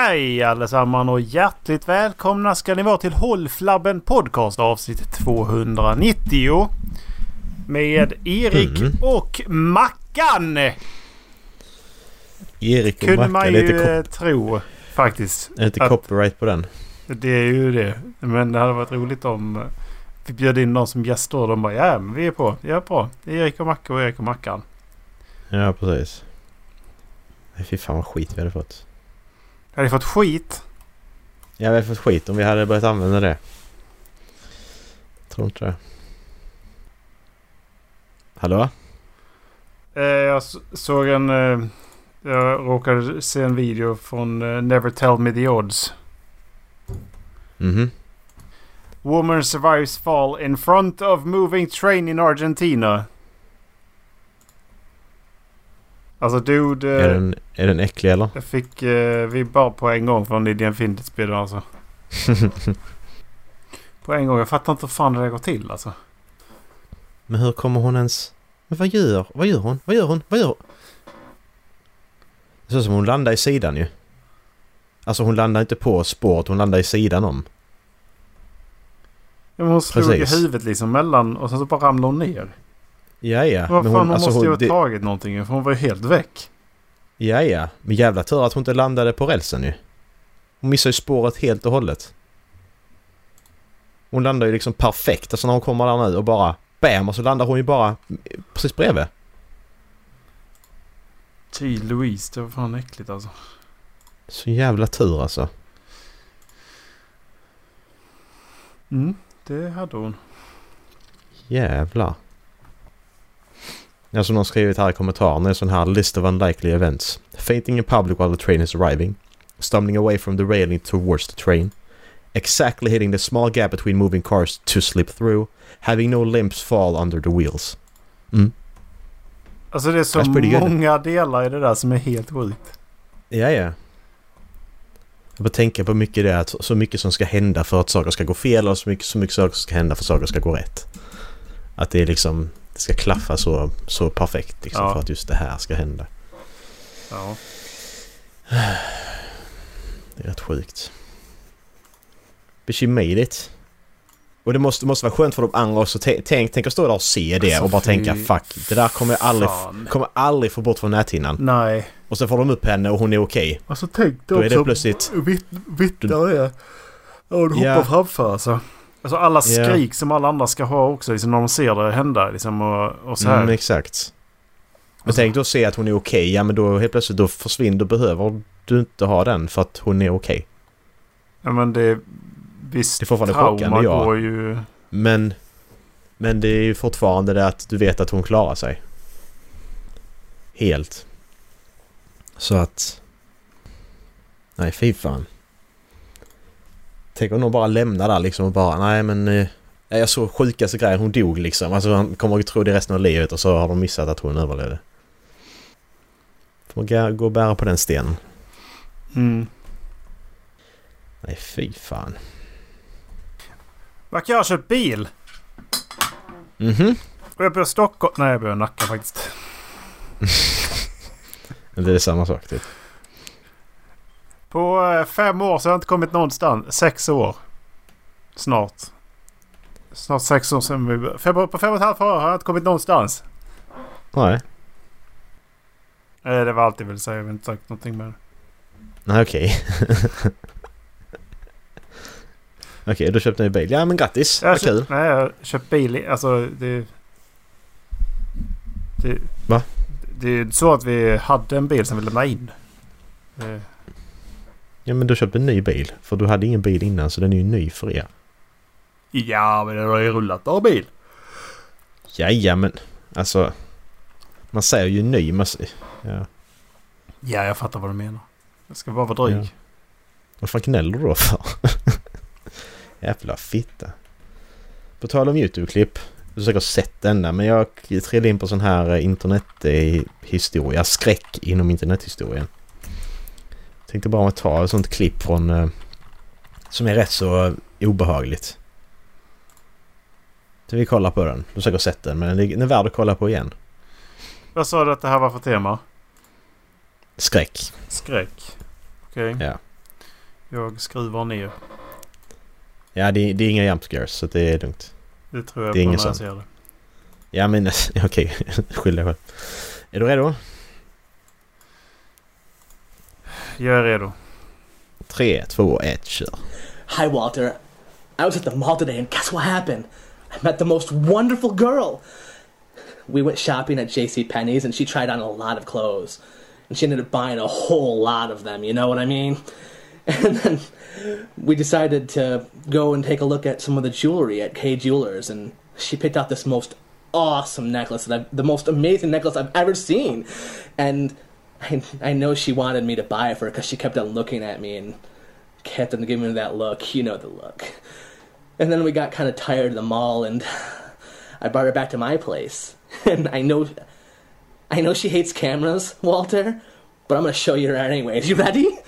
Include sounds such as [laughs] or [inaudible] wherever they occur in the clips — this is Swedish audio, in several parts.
Hej allesammans och hjärtligt välkomna ska ni vara till Håll Flabben Podcast avsnitt 290. Med Erik Mm. och Mackan. Erik och Kunde Mackan, man det ju inte, eh, tro faktiskt. är inte att- copyright på den. Det är ju det. Men det hade varit roligt om eh, vi bjöd in någon som gäster och de bara ja men vi är på. Ja bra. Det är Erik och Mackan och Erik och Mackan. Ja, precis. Fy fan vad skit vi hade fått. Hade ni fått skit? Ja, vi hade fått skit om vi hade börjat använda det. Tror inte det. Hallå? Eh, jag såg en... Eh, jag råkade se en video från eh, Never Tell Me The Odds. Mhm. Woman survives fall in front of moving train in Argentina. Alltså dude... Är, Eh, den, är den äcklig eller? jag fick eh, vibbar på en gång från Lydian Findit alltså. [laughs] På en gång. Jag fattar inte hur fan det där går till alltså. Men hur kommer hon ens... Men vad gör, vad gör hon? Vad gör hon? Vad gör hon? Det ser ut som hon landar i sidan ju. Alltså hon landar inte på spåret, hon landar i sidan om. Ja, men hon slog i Precis. huvudet liksom mellan och sen så bara ramlade hon ner. Ja, ja. Vad fan, hon, alltså, måste ju ha det- tagit någonting för hon var ju helt väck. Ja, ja. Men jävla tur att hon inte landade på rälsen ju. Hon missade ju spåret helt och hållet. Hon landar ju liksom perfekt. Alltså när hon kommer där nu och bara BAM! Och så landar hon ju bara precis bredvid. Gee Louise, det var fan äckligt alltså. Så jävla tur alltså. Mm, det hade hon. Jävlar. Ja, som någon skrivit här i kommentaren. Det är sån här list of unlikely events. Fainting in public while the train is arriving. Stumbling away from the railing towards the train. Exactly hitting the small gap between moving cars to slip through. Having no limbs fall under the wheels. Mm. Alltså det är så många delar i det där som är helt sjukt. Ja, ja. Jag bara tänka på mycket det att så mycket som ska hända för att saker ska gå fel och så mycket, så mycket saker som ska hända för att saker ska gå rätt. Att det är liksom, det ska klaffa så, så perfekt liksom Ja. för att just det här ska hända. Ja. Det är rätt sjukt. But she made it. Och det måste, måste vara skönt för de andra också. Tänk, tänk, att stå där och se det Alltså, och bara tänka fuck, det där kommer jag aldrig, kommer aldrig få bort från näthinnan. Nej. Och så får de upp henne och hon är okej. Alltså tänk Då är det plötsligt... vitt, vittnar är. Ja, du hoppar Ja. framför alltså. Alltså alla skrik som alla andra ska ha också liksom när de ser det hända liksom och, och så här. Mm, exakt. Men tänk då se att hon är okej. Ja men då helt plötsligt då försvinner, då behöver du inte ha den för att hon är okej. Ja men det... Visst Det är fortfarande chockande, ja. går ju... Men... Men det är ju fortfarande det att du vet att hon klarar sig. Helt. Så att... Nej fy fan. Tänk om någon bara lämnar där liksom och bara nej men... eh, Jag såg sjukaste grejen, hon dog liksom. Alltså han kommer ju tro det resten av livet och så har de missat att hon överlevde. Får gå- gå och bära på den stenen. Mm. Nej fy fan. Mackan jag har köpt bil. Mhm. Och jag bor i Stockholm. Nej jag bor i Nacka faktiskt. [laughs] Det är samma sak typ. På eh, fem år så har jag inte kommit någonstans. Sex år. Snart. Snart sex år sedan vi... Fem, på fem och ett halvt år har jag inte kommit någonstans. Nej. Eh, Det var allt jag ville säga. Jag har inte sagt någonting det. Nej okej. [laughs] okej, du köpte en ny bil. Ja men grattis. Jag Vad kul. nej, jag har köpt bil. Alltså det... det Va? Det är så att vi hade en bil som vi lämnade in. Eh, Ja men du köpte en ny bil. För du hade ingen bil innan så den är ju ny för er. Ja, men den har ju rullat av bil. Jaja men alltså. Man säger ju ny. Man, ja. Ja, jag fattar vad du menar. Jag ska bara vara dryg. Ja. Vad fan gnäller du då för? [laughs] Jävla fitta. På tal om YouTube-klipp. Du har säkert sett denna men jag trillade in på sån här eh, internethistoria. Skräck inom internethistorien. Tänkte bara ta ett sånt klipp från... eh, Som är rätt så eh, obehagligt. Så vi kollar på den. Du har säkert sett den men den är värd att kolla på igen. Vad sa du att det här var för tema? Skräck. Skräck. Okej. Ja. Jag skruvar ner. Ja, det, det är inga jump scares så det är lugnt. Det tror jag Det är på när jag ser det. Ja men [laughs] okej, skyll dig själv. Är du redo? Jag är redo. Tre, två, ett, kör. Hi, Walter. I was at the mall today, and guess what happened? I met the most wonderful girl. We went shopping at J.C. Penney's, and she tried on a lot of clothes, and she ended up buying a whole lot of them. You know what I mean? [laughs] And then we decided to go and take a look at some of the jewelry at K Jewelers, and she picked out this most awesome necklace that I've, the most amazing necklace I've ever seen, and. I, I know she wanted me to buy it for her because she kept on looking at me and kept on giving me that look. You know the look. And then we got kind of tired of the mall, and [sighs] I brought her back to my place. [laughs] And I know, I know she hates cameras, Walter, but I'm gonna show you her anyways. You ready?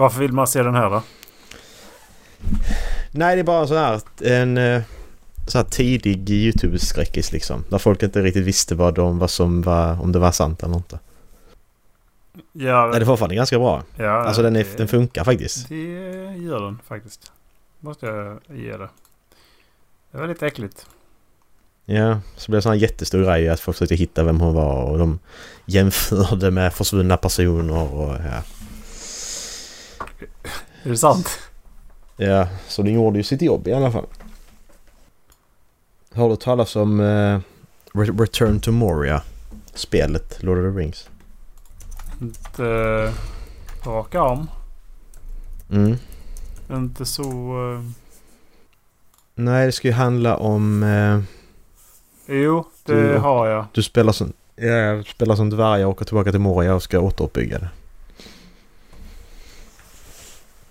Varför vill man se den här då? Nej, det är bara så här en eh, så här tidig YouTube-skräckis liksom. Där folk inte riktigt visste vad, de, vad som var, om det var sant eller inte. Ja, Nej, det är fortfarande ganska bra. ja, Alltså den, är, det- den funkar faktiskt. Det gör den faktiskt. Måste jag ge det. Det var lite äckligt. Ja, så blev det sån här jättestor grej att folk försökte hitta vem hon var och de jämförde med försvunna personer och ja. Är det sant? Ja, så den gjorde ju sitt jobb i alla fall. Har du talat om eh, Re- Return to Moria? Spelet Lord of the Rings? Inte uh, rak arm. Mm. Inte så... eh, Nej, det ska ju handla om... Eh, jo, det Du- har jag. du spelar som... Ja, spelar som dvärg och åker tillbaka till Moria och ska återuppbygga det.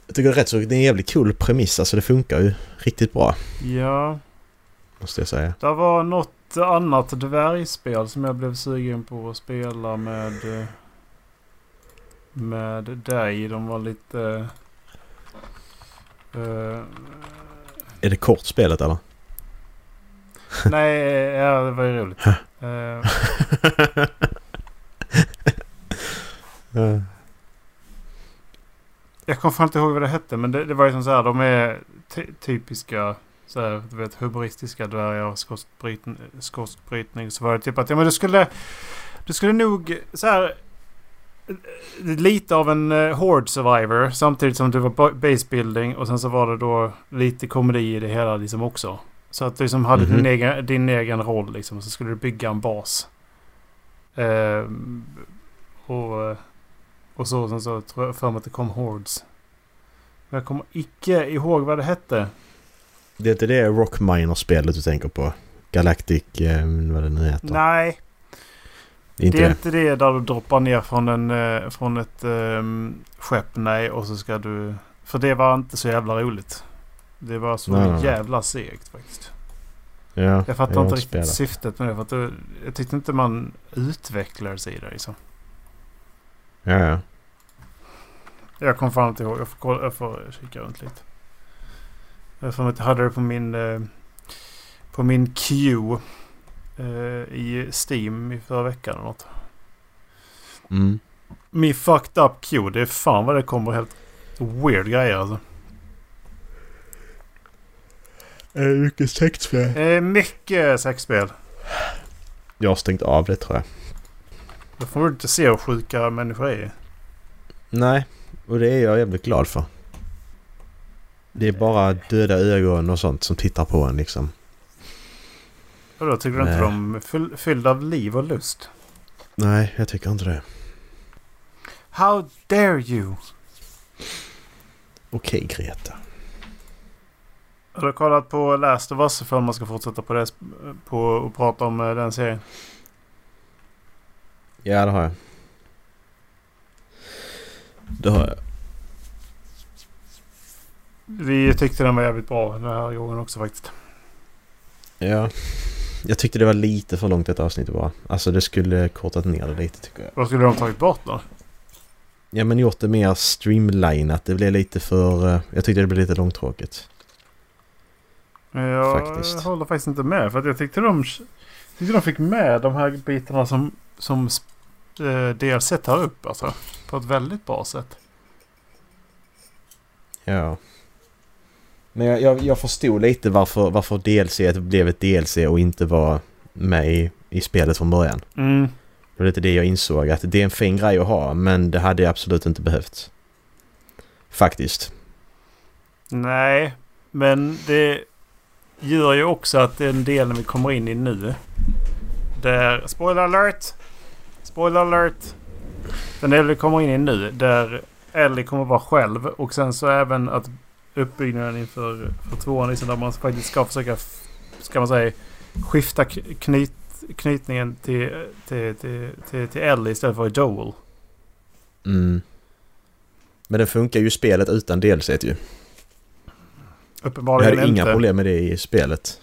Jag tycker det är rätt så... Det är en jävligt cool premiss. Alltså det funkar ju riktigt bra. Ja, Måste jag säga. det var något annat dvärgspel som jag blev sugen på att spela med... eh, Med dig. De var lite... eh, Är det kort spelet eller? [laughs] nej, ja, det var ju roligt. [laughs] Ja. Jag kommer fan inte ihåg vad det hette men det, det var ju som så här. De är ty- typiska så här, du vet humoristiska dvärgar. Skåstbrytning, skåstbrytning. Så var det typ att ja, men du skulle... Du skulle nog så här... eh, Lite av en uh, Horde Survivor samtidigt som du var ba- basebuilding och sen så var det då lite komedi i det hela liksom också. Så att du liksom hade Mhm. din, egen, din egen roll liksom. Och så skulle du bygga en bas. Ehm, och, och så sen så tror jag för mig att det kom Hordes. Men jag kommer icke ihåg vad det hette. Det är inte det Rock Miner-spelet du tänker på? Galactic... Eh, vad det nu heter. Nej, det är inte det är inte det där du droppar ner från, en, eh, från ett um, skepp. Nej, och så ska du... För det var inte så jävla roligt. Det var så Nej, jävla segt faktiskt. Ja, Jag fattar har inte riktigt spelat. syftet med det. För att jag tyckte inte man utvecklar sig i det liksom. Ja, ja. Jag kommer fan inte ihåg. Jag får, kolla, jag får kika runt lite. Jag får inte hade det på min... Eh, på min queue. Eh, I Steam i förra veckan eller något. Mm. Min fucked up queue. Det är fan vad det kommer helt weird grejer alltså. Är det mycket sexspel? Eh, mycket sexspel. Jag har stängt av det tror jag. Då får du inte se hur sjuka människor är. Nej, och det är jag jävligt glad för. Det är bara döda ögon och sånt som tittar på en liksom. Och då tycker du inte Nej. de är fyll, fyllda av liv och lust? Nej, jag tycker inte det. How dare you? Okej Greta. Har du kollat på Last of Us för man ska fortsätta på det på och prata om eh, den serien? Ja, det har jag. Det har jag. Vi tyckte den var jävligt bra den här gången också faktiskt. Ja. Jag tyckte det var lite för långt ett avsnitt bara. Alltså det skulle kortat ner det lite tycker jag. Vad skulle de tagit bort då? Ja men gjort det mer streamlinat. Det blev lite för... eh, Jag tyckte det blev lite långtråkigt. Jag Faktiskt. håller faktiskt inte med. För att jag tyckte de, tyckte de fick med de här bitarna som, som eh, DLC tar upp. Alltså, på ett väldigt bra sätt. Ja. Men jag, jag, jag förstod lite varför, varför DLC blev ett DLC och inte var med i, i spelet från början. Mm. Det var lite det jag insåg att det är en fin grej att ha men det hade jag absolut inte behövt. Faktiskt. Nej, men det gör ju också att den delen vi kommer in i nu. Där, spoiler alert! Spoiler alert! Den vi kommer in i nu där Ellie kommer vara själv och sen så även att uppbyggnaden inför för tvåan liksom där man faktiskt ska försöka, ska man säga, skifta knyt, knytningen till, till, till, till, till Ellie istället för Joel. Mm. Men det funkar ju i spelet utan DLC ju. Jag Uppenbarligen hade inga inte. problem med det i spelet.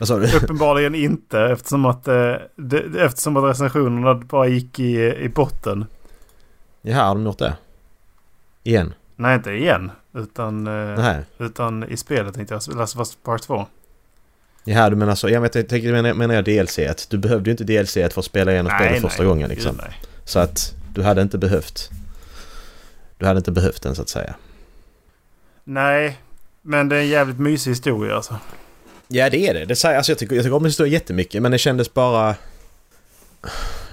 Vad sa du? [laughs] Uppenbarligen inte eftersom att, eh, det, eftersom att recensionerna bara gick i, i botten. Jaha, har de gjort det? Igen? Nej, inte igen. Utan, eh, Nej. utan i spelet tänkte jag. Last of Us Part 2. Jaha, du menar så. Jag, tänker, menar, menar jag DLC? -et. Du behövde ju inte DLC -et för att spela igenom spelet första gången liksom. Gud, nej. Så att du hade inte behövt... Du hade inte behövt den så att säga. nej, men det är en jävligt mysig historia alltså. Ja det är det. det säger, alltså, jag, tycker, jag tycker om historien jättemycket men det kändes bara...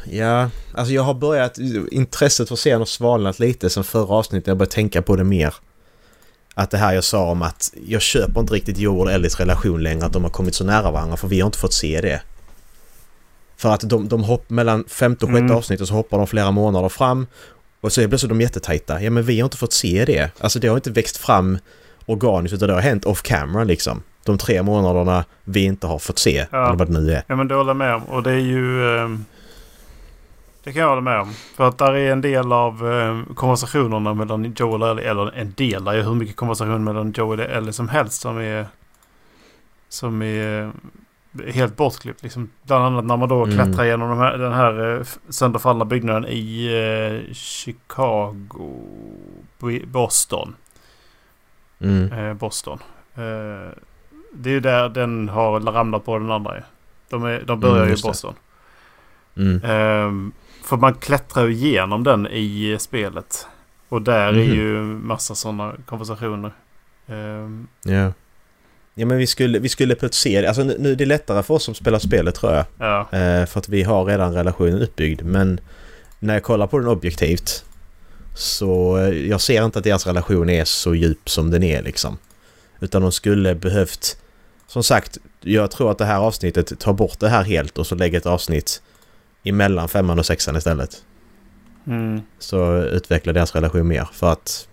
Ja, alltså jag har börjat... Intresset för serien har svalnat lite sen förra avsnittet. Jag började tänka på det mer. Att det här jag sa om att jag köper inte riktigt Joel och Ellies relation längre. Att de har kommit så nära varandra för vi har inte fått se det. För att de, de hopp mellan femte och sjätte Mm. avsnittet så hoppar de flera månader fram. Och så är plötsligt de jättetajta. Ja men vi har inte fått se det. Alltså det har inte växt fram organiskt utan det har hänt off camera liksom. De tre månaderna vi inte har fått se. Ja. Eller vad det nu är. Ja, men det håller jag med om. Och det är ju... ehm, det kan jag hålla med om. För att där är en del av ehm, konversationerna mellan Joel och Ellie. Eller en del. Det är hur mycket konversation mellan Joel och Ellie som helst som är... Som är helt bortklippt. Liksom, bland annat när man då Mm. klättrar genom de här, den här eh, sönderfallna byggnaden i eh, Chicago. Bo- Boston. Mm. Eh, Boston. Eh, det är ju där den har ramlat på den andra. ju. De, är, de börjar Mm, ju i. Boston. Mm. Ehm, för man klättrar ju igenom den i spelet. Och där är Mhm. ju massa sådana konversationer. Ehm, Ja. Ja men vi skulle, vi skulle på ett se det. Alltså nu, nu är det lättare för oss som spelar spelet tror jag. ja. Eh, för att vi har redan relationen uppbyggd. Men när jag kollar på den objektivt så eh, jag ser inte att deras relation är så djup som den är liksom. Utan de skulle behövt... Som sagt, jag tror att det här avsnittet tar bort det här helt och så lägger ett avsnitt emellan femman och sexan istället. Mm. Så utvecklar deras relation mer för att...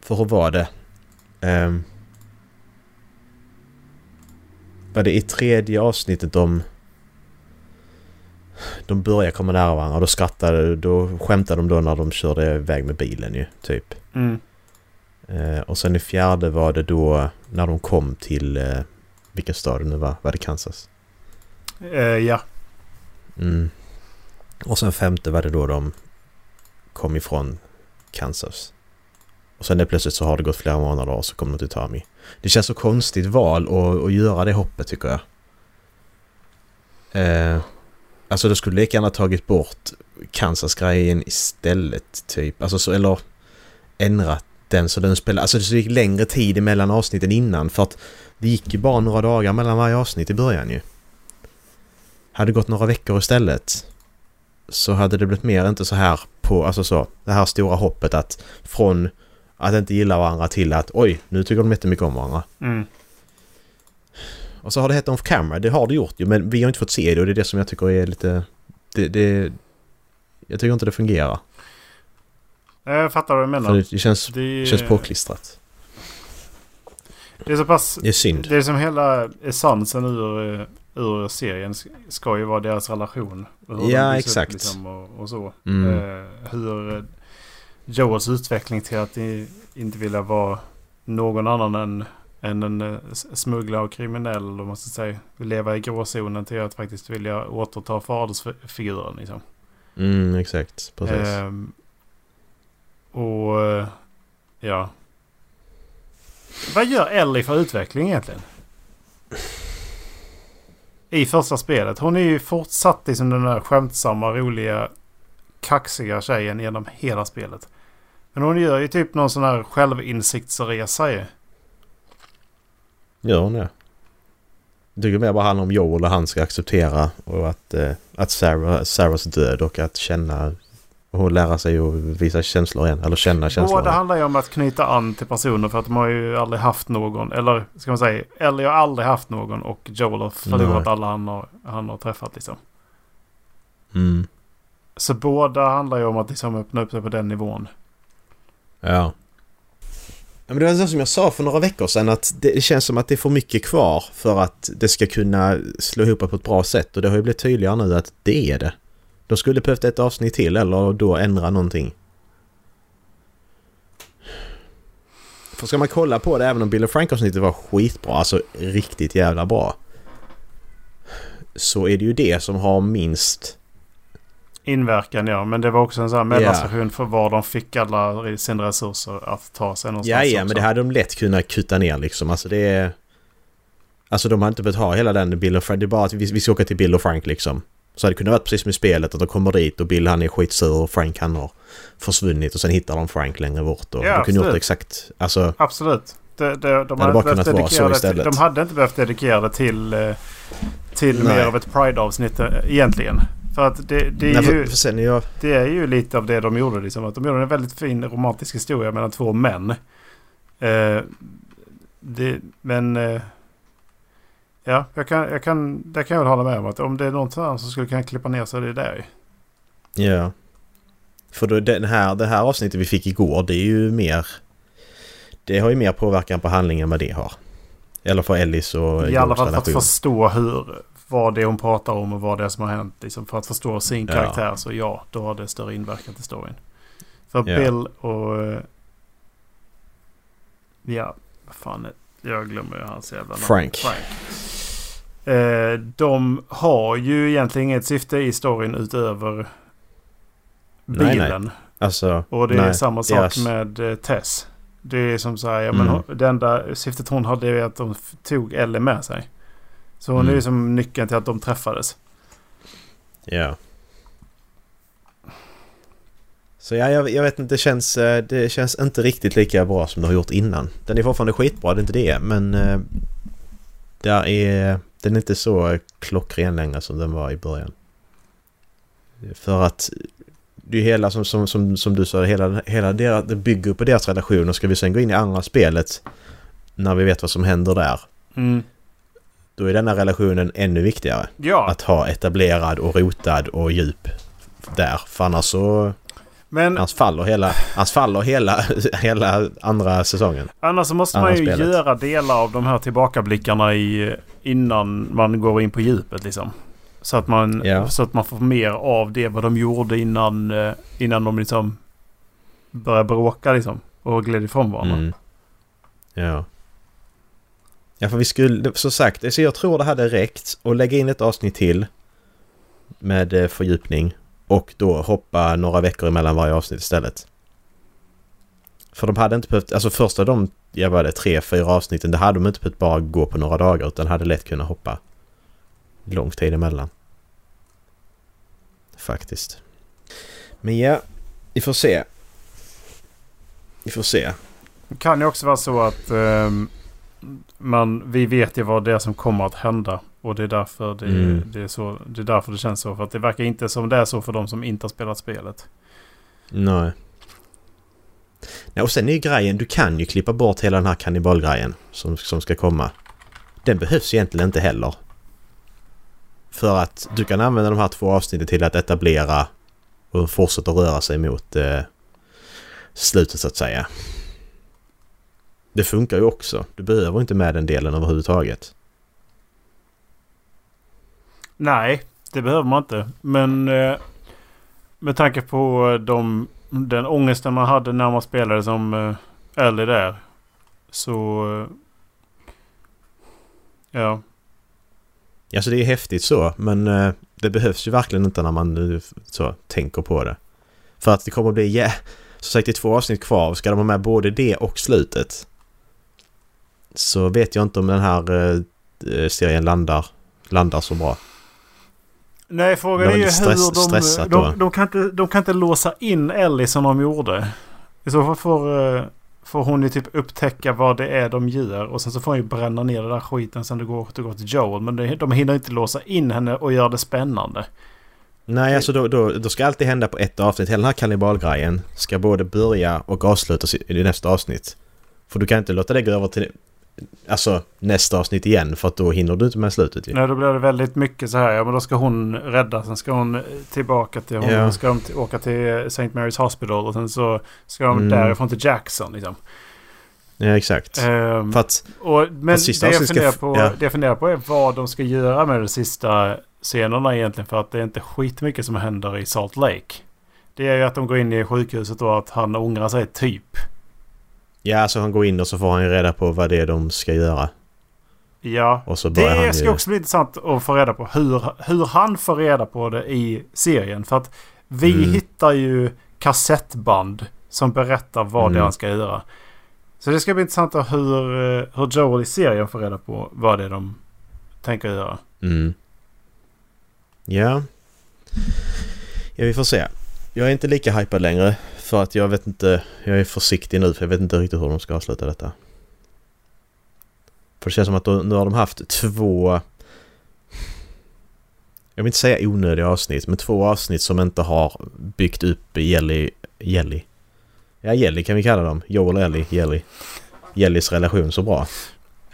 För hur var det? Um, var det i tredje avsnittet de... De börjar komma nära varandra. Då skrattade... Då skämtade de då när de körde iväg med bilen ju, typ. Mm. Eh, och sen i fjärde var det då när de kom till... Uh, vilken stad nu var? Var det Kansas? Eh, ja. Mm. Och sen femte var det då de kom ifrån Kansas. Och sen det plötsligt så har det gått flera månader och så kommer de till Tami. Det känns så konstigt val att, att göra det hoppet tycker jag. Eh, alltså det skulle lika gärna tagit bort Kansas-grejen istället typ. Alltså så, eller ändrat den så den spelar... Alltså det gick längre tid emellan avsnitten innan för att det gick ju bara några dagar mellan varje avsnitt i början ju. Hade det gått några veckor istället så hade det blivit mer inte så här på, alltså så, det här stora hoppet att från att inte gilla varandra till att oj, nu tycker de jättemycket om varandra. Mm. Och så har det hett off camera, det har det gjort ju men vi har inte fått se det och det är det som jag tycker är lite... Det, det, jag tycker inte det fungerar. Jag fattar vad du menar. För det, känns, det, det är, känns påklistrat. det är så pass... Det är synd. Det är som hela essensen ur, eh, ur serien ska ju vara deras relation. Ja, byggs upp exakt. Liksom, och, och så. Mm. Eh, hur eh, Joels utveckling till att inte vilja vara någon annan än, än en eh, smugglare och kriminell. Man ska säga. Leva i gråzonen till att faktiskt vilja återta fadersfiguren. Liksom. Mm, exakt. Precis. Ehm, och eh, ja. Vad gör Ellie för utveckling egentligen? I första spelet. Hon är ju fortsatt liksom den där skämtsamma, roliga, kaxiga tjejen genom hela spelet. Men hon gör ju typ någon sån här självinsiktsresa ju. Gör hon det? Jag tycker mer bara handlar om Joel och han ska acceptera och att, eh, att Sarah, Sarahs död och att känna och lära sig att visa känslor igen. Eller känna känslor Båda igen. handlar ju om att knyta an till personer för att de har ju aldrig haft någon. Eller ska man säga, Ellie har aldrig haft någon och Joel har förlorat Nej. alla han har, han har träffat liksom. Mm. Så båda handlar ju om att liksom öppna upp sig på den nivån. Ja. Ja, men det var så som jag sa för några veckor sedan att det det känns som att det är för mycket kvar för att det ska kunna slå ihop på ett bra sätt och det har ju blivit tydligare nu att det är det. De skulle behövt ett avsnitt till eller då ändra någonting. För ska man kolla på det även om Bill och Frank avsnittet var skitbra, alltså riktigt jävla bra. Så är det ju det som har minst... Inverkan ja, men det var också en sån här mellanstation för var de fick alla sina resurser att ta sig någonstans. Ja, ja, men det hade de lätt kunnat kutta ner liksom. Alltså det är... Alltså de har inte behövt ha hela den Bill och Frank. Det är bara att vi, vi ska åka till Bill och Frank liksom. Så hade det kunnat vara precis som i spelet att de kommer dit och Bill han är skitsur och Frank han har försvunnit och sen hittar de Frank längre bort. Och Ja, de kunde gjort exakt... Alltså... Absolut. Det, det, de, hade bara kunnat vara så istället. till, de hade inte behövt dedikera det till, eh, till Nej. mer av ett Pride-avsnitt eh, egentligen. För att det, det, är Nej, ju, för, för sen är jag... det är ju lite av det de gjorde. Liksom, att de gjorde en väldigt fin romantisk historia mellan två män. Eh, det, men... Eh, ja, jag kan, jag kan, det kan jag väl hålla med om. Att om det är något annat som skulle kunna klippa ner så är det där. Ja. För då, den här, det här avsnittet vi fick igår det är ju mer... Det har ju mer påverkan på handlingen än vad det har. Eller för Ellis och I alla fall för att förstå hur, vad det är hon pratar om och vad det är som har hänt. Liksom, för att förstå sin Ja. karaktär så ja, då har det större inverkan till storyn. För Ja. Bill och... Ja, vad fan är, Jag glömmer ju hans jävla namn. Frank. Frank. Eh, de har ju egentligen inget syfte i storyn utöver Nej, nej. bilen. Alltså... Och det är nej, samma sak deras- med eh, Tess. Det är som så här, ja, Mm. men hon, det enda syftet hon hade är att de tog Ellie med sig. Så hon Mm. är ju som nyckeln till att de träffades. Ja. Så ja, jag, jag vet inte, det känns, eh, det känns inte riktigt lika bra som det har gjort innan. Den är fortfarande skitbra, det är inte det, men... eh, Där är, den är inte så klockren längre som den var i början. För att det är hela som, som, som, som du sa, hela, hela deras, det bygger på deras relation och ska vi sen gå in i andra spelet när vi vet vad som händer där. Mm. Då är denna relationen ännu viktigare. Ja, Att ha etablerad och rotad och djup där. För annars så... men Annars faller hela, annars faller hela, hela andra säsongen. annars så måste man andra ju spelet. göra delar av de här tillbakablickarna i, innan man går in på djupet liksom. Så att man, Ja. så att man får mer av det vad de gjorde innan, eh, innan de liksom började bråka liksom. Och gled ifrån varandra. Mm. Ja. Ja, för vi skulle... Så sagt, så jag tror det hade räckt att lägga in ett avsnitt till med eh, fördjupning och då hoppa några veckor emellan varje avsnitt istället. För de hade inte behövt... Alltså första de, jag var det, tre, fyra avsnitten, det hade de inte behövt bara gå på några dagar utan hade lätt kunnat hoppa lång tid emellan. Faktiskt. Men ja, vi får se. Vi får se. Det kan ju också vara så att eh, man, vi vet ju vad det är som kommer att hända. Och det är, därför det, Mm. det, är så, det är därför det känns så. För att det verkar inte som det är så för de som inte har spelat spelet. Nej. Nej, och sen är ju grejen, du kan ju klippa bort hela den här kannibalgrejen som, som ska komma. Den behövs egentligen inte heller. För att du kan använda de här två avsnitten till att etablera och fortsätta röra sig mot eh, slutet så att säga. Det funkar ju också. Du behöver inte med den delen överhuvudtaget. Nej, det behöver man inte. Men eh, med tanke på eh, de, den ångesten man hade när man spelade som eh, Ellie där. Så... Eh, ja. Alltså det är häftigt så, men eh, det behövs ju verkligen inte när man nu så tänker på det. För att det kommer att bli, yeah, som sagt det är två avsnitt kvar. Ska de ha med både det och slutet? Så vet jag inte om den här eh, eh serien landar, landar så bra. Nej, frågan är ju hur de, stressat de, de, kan inte, de kan inte låsa in Ellie som de gjorde. I så fall får, eh, får hon ju typ upptäcka vad det är de gör. Och sen så får hon ju bränna ner den där skiten sen det går, det går till Joel. Men det, de hinner inte låsa in henne och göra det spännande. Nej, alltså då, då, då ska alltid hända på ett avsnitt. Hela den här kannibalgrejen ska både börja och avslutas i i nästa avsnitt. För du kan inte låta det gå över till alltså, nästa avsnitt igen för att då hinner du inte med slutet ju. Nej, då blir det väldigt mycket så här. Ja, men då ska hon rädda. Sen ska hon tillbaka till... Hon Ja. ska de åka till St. Mary's Hospital. Och sen så ska de Mm. därifrån till Jackson liksom. Ja, exakt. Ehm, För att, och, men Fast sista det jag, funderar på, ja. det jag funderar på är vad de ska göra med de sista scenerna egentligen. För att det är inte skitmycket som händer i Salt Lake. Det är ju att de går in i sjukhuset och att han ångrar sig typ. Ja, alltså han går in och så får han ju reda på vad det är de ska göra. Ja, så det ska ju... också bli intressant att få reda på hur, hur han får reda på det i serien. För att vi Mm. hittar ju kassettband som berättar vad det är Mm. han ska göra. Så det ska bli intressant att hur, eh, hur Joel i serien får reda på vad det är de tänker göra. Mm. Ja. Ja, vi får se. Jag är inte lika hypad längre. För att jag vet inte... Jag är försiktig nu för jag vet inte riktigt hur de ska avsluta detta. För det känns som att då, nu har de haft två... Jag vill inte säga onödiga avsnitt, men två avsnitt som inte har byggt upp Jelly... Jelly? Ja, Jelly kan vi kalla dem. Joel Ellie. Jelly. Jellys relation så bra.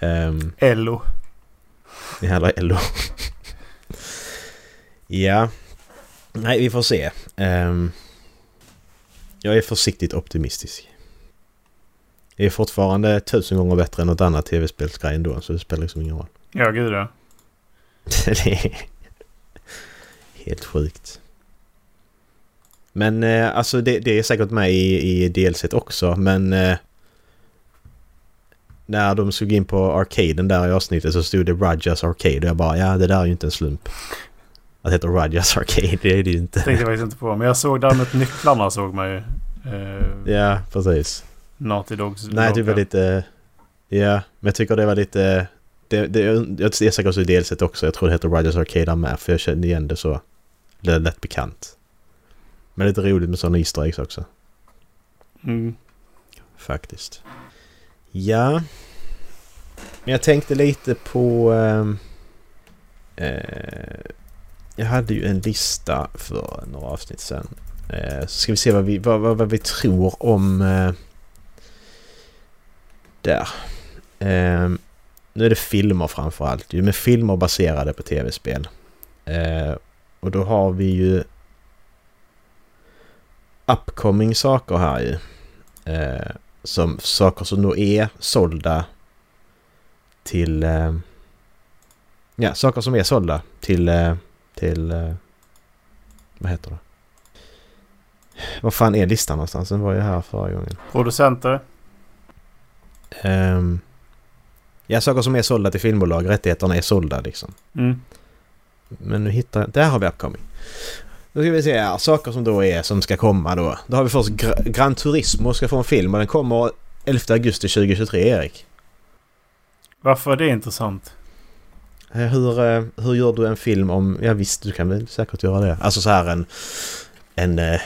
Um, Ello. Jävla LO. ja. Nej, vi får se. Ehm, jag är försiktigt optimistisk. Det är fortfarande tusen gånger bättre än något annat tv-spelsgrej ändå, så det spelar liksom ingen roll. [laughs] Ja, gud ja. det är helt sjukt. Men eh, alltså det, det är säkert med i, i DLC också, men... Eh, när de såg in på arcaden där i avsnittet så stod det Rajas Arcade och jag bara ja det där är ju inte en slump. Att det heter Rajas Arcade, det är det ju inte. Tänkte jag faktiskt inte på. Men jag såg däremot nycklarna såg man ju. Eh, Ja, precis. Naughty Dogs. Nej, det var lite... Ja, men jag tycker det var lite... Det, det, jag ser säkert också i delset också. Jag tror det heter Rajas Arcade där med. För jag kände igen det så... Det är lätt bekant. Men lite roligt med sådana Easter eggs också. Mm. Faktiskt. Ja. Men jag tänkte lite på... ehm, eh, jag hade ju en lista för några avsnitt sen. Eh, så ska vi se vad vi, vad, vad, vad vi tror om... Eh, där. Eh, nu är det filmer framför allt. ju, Men filmer baserade på tv-spel. Eh, och då har vi ju... Upcoming saker här ju. Eh, som saker som då är sålda till... Eh, ja, saker som är sålda till... Till... Eh, vad heter det? Vad fan är listan någonstans? Den var ju här förra gången. Producenter. Ehm, ja, saker som är sålda till filmbolag. Rättigheterna är sålda liksom. Mm. Men nu hittar jag... Där har vi Upcoming. Då ska vi se här. Saker som då är som ska komma då. Då har vi först Gra- Gran Turismo ska få en film och den kommer 11 augusti 2023 Erik. Varför är det intressant? Eh, Hur, eh, hur gör du en film om... Ja visst, du kan väl säkert göra det. Alltså så här en... En eh,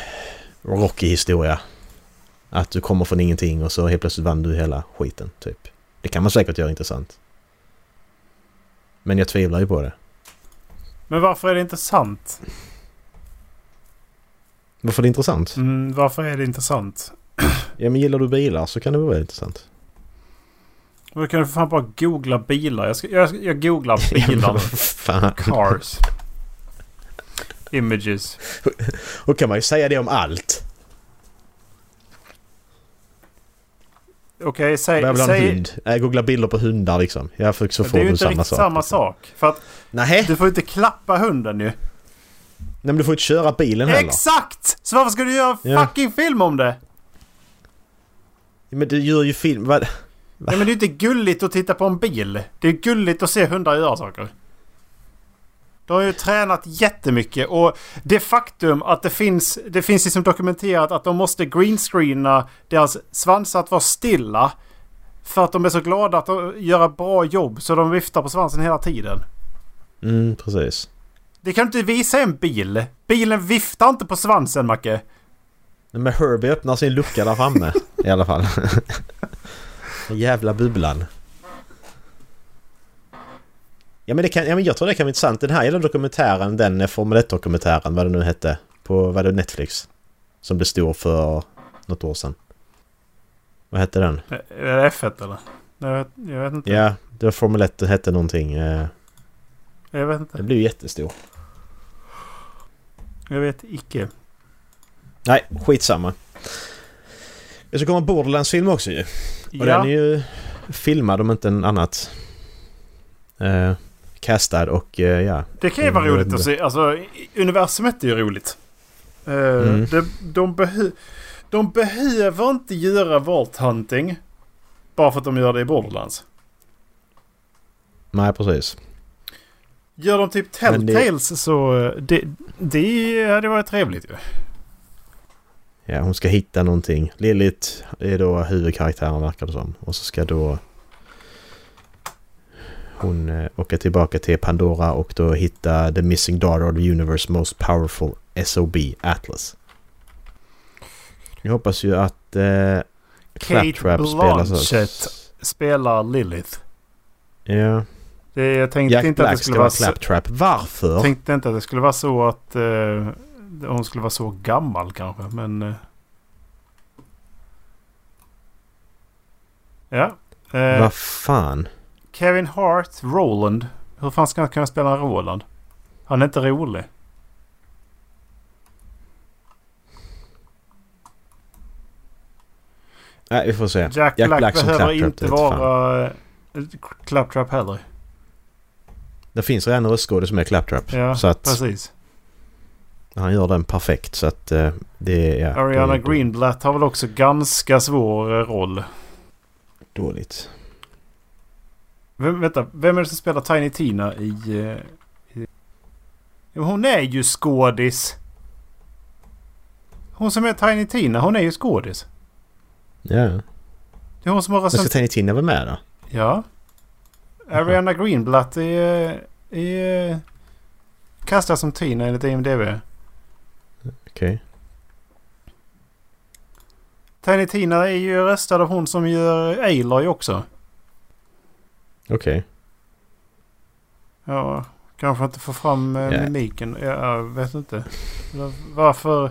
Rocky-historia. Att du kommer från ingenting och så helt plötsligt vann du hela skiten, typ. Det kan man säkert göra intressant. Men jag tvivlar ju på det. Men varför är det intressant? Varför är det intressant? Mm, varför är det intressant? Ja men gillar du bilar så kan det vara intressant. Då kan du för fan bara googla bilar. Jag, ska, jag, jag googlar [laughs] bilar. Fan. Cars. Images. Och kan man ju säga det om allt. Okej, säg... Jag vill ha en säg hund. Jag googlar bilder på hundar liksom. Jag får så det får är ju du inte samma riktigt sak. samma liksom. sak. För att Nej. du får inte klappa hunden ju. Nej men du får inte köra bilen heller. Exakt! Så varför ska du göra en Ja. fucking film om det? Men du gör ju film... Vad? Nej men det är inte gulligt att titta på en bil. Det är gulligt att se hundar göra saker. De har ju tränat jättemycket och det faktum att det finns, det finns liksom dokumenterat att de måste greenscreena deras svansar att vara stilla. För att de är så glada att de gör ett bra jobb så de viftar på svansen hela tiden. Mm, precis. Det kan du inte visa en bil. Bilen viftar inte på svansen Macke. Men Herbie öppnar sin lucka där framme i alla fall. [laughs] Den jävla bubblan. Ja men, det kan, ja men jag tror det kan vara intressant. Den här jävla dokumentären, den Formel 1-dokumentären, vad det nu hette. På, vad det, Netflix? Som det stod för något år sedan. Vad hette den? Är det F1 eller? Jag vet, jag vet inte. Ja, det var Formel 1, det hette någonting. eh, Jag vet inte. Den blev ju jättestor. Jag vet icke. Nej, skitsamma. Det ska komma Borderlands-film också ju. Och Ja, den är ju filmad om inte en annat. Eh, castad och eh, ja. det kan ju vara roligt att se. Alltså, universumet är ju roligt. Eh, Mm. de, de, behö- de behöver inte göra Vault Hunting. Bara för att de gör det i Borderlands. Nej, precis. Gör de typ Men det- Telltales så... eh, Det, det hade varit trevligt ju. Ja, hon ska hitta någonting. Lilith är då huvudkaraktären verkar det som. Och så ska då hon eh, åka tillbaka till Pandora och då hitta the missing daughter of the universe most powerful SOB Atlas. Jag hoppas ju att eh, Kate Claptrap Blanchett spelar Lilith. Ja, Det, jag tänkte Jack inte att det Black skulle ska vara vara så, Claptrap. Varför? tänkte inte att det skulle vara så att eh, hon skulle vara så gammal kanske. Men... eh, ja. Eh, Vad fan? Kevin Hart, Roland. Hur fan ska han kunna spela Roland? Han är inte rolig. Nej, vi får se. Jack, Jack Black, Black behöver inte vara eh, Claptrap heller. Det finns redan röstskådis som är Claptrap. Ja, så att precis. Han gör den perfekt. Så att eh, det är... Ariana det är Greenblatt har väl också ganska svår eh, roll. Dåligt. Vem, vänta, vem är det som spelar Tiny Tina i... eh, i... Hon är ju skådis. Hon som är Tiny Tina, hon är ju skådis. Ja. Det är hon som har Men ska. Tiny Tina vara med då? Ja. Ariana Greenblatt är... är kastad som Tina enligt IMDB. Okej. Tiny Tina är ju röstad av hon som gör Aloy också. Okej. Ja, kanske inte få fram eh, Ja. mimiken. Ja, Jag vet inte. Va- Varför...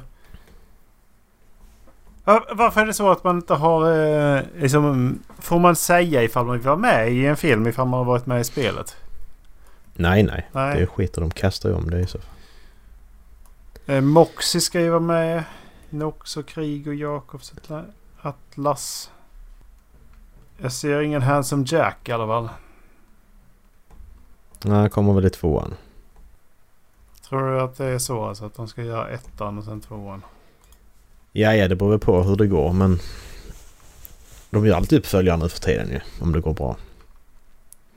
Va- Varför är det så att man inte har... Eh, liksom, får man säga ifall man vill vara med i en film ifall man har varit med i spelet? Nej, nej. Nej. Det skiter de kastar ju om det i så fall. Eh, Moxie ska ju vara med. Nox och Krig och Jakobs Atla- Atlas. Jag ser ingen Handsome Jack i alla fall. Nej, han kommer väl i tvåan. Tror du att det är så alltså att de ska göra ettan och sen tvåan? Ja, ja, det beror väl på hur det går men... De gör alltid uppföljare nu för tiden ju. Om det går bra.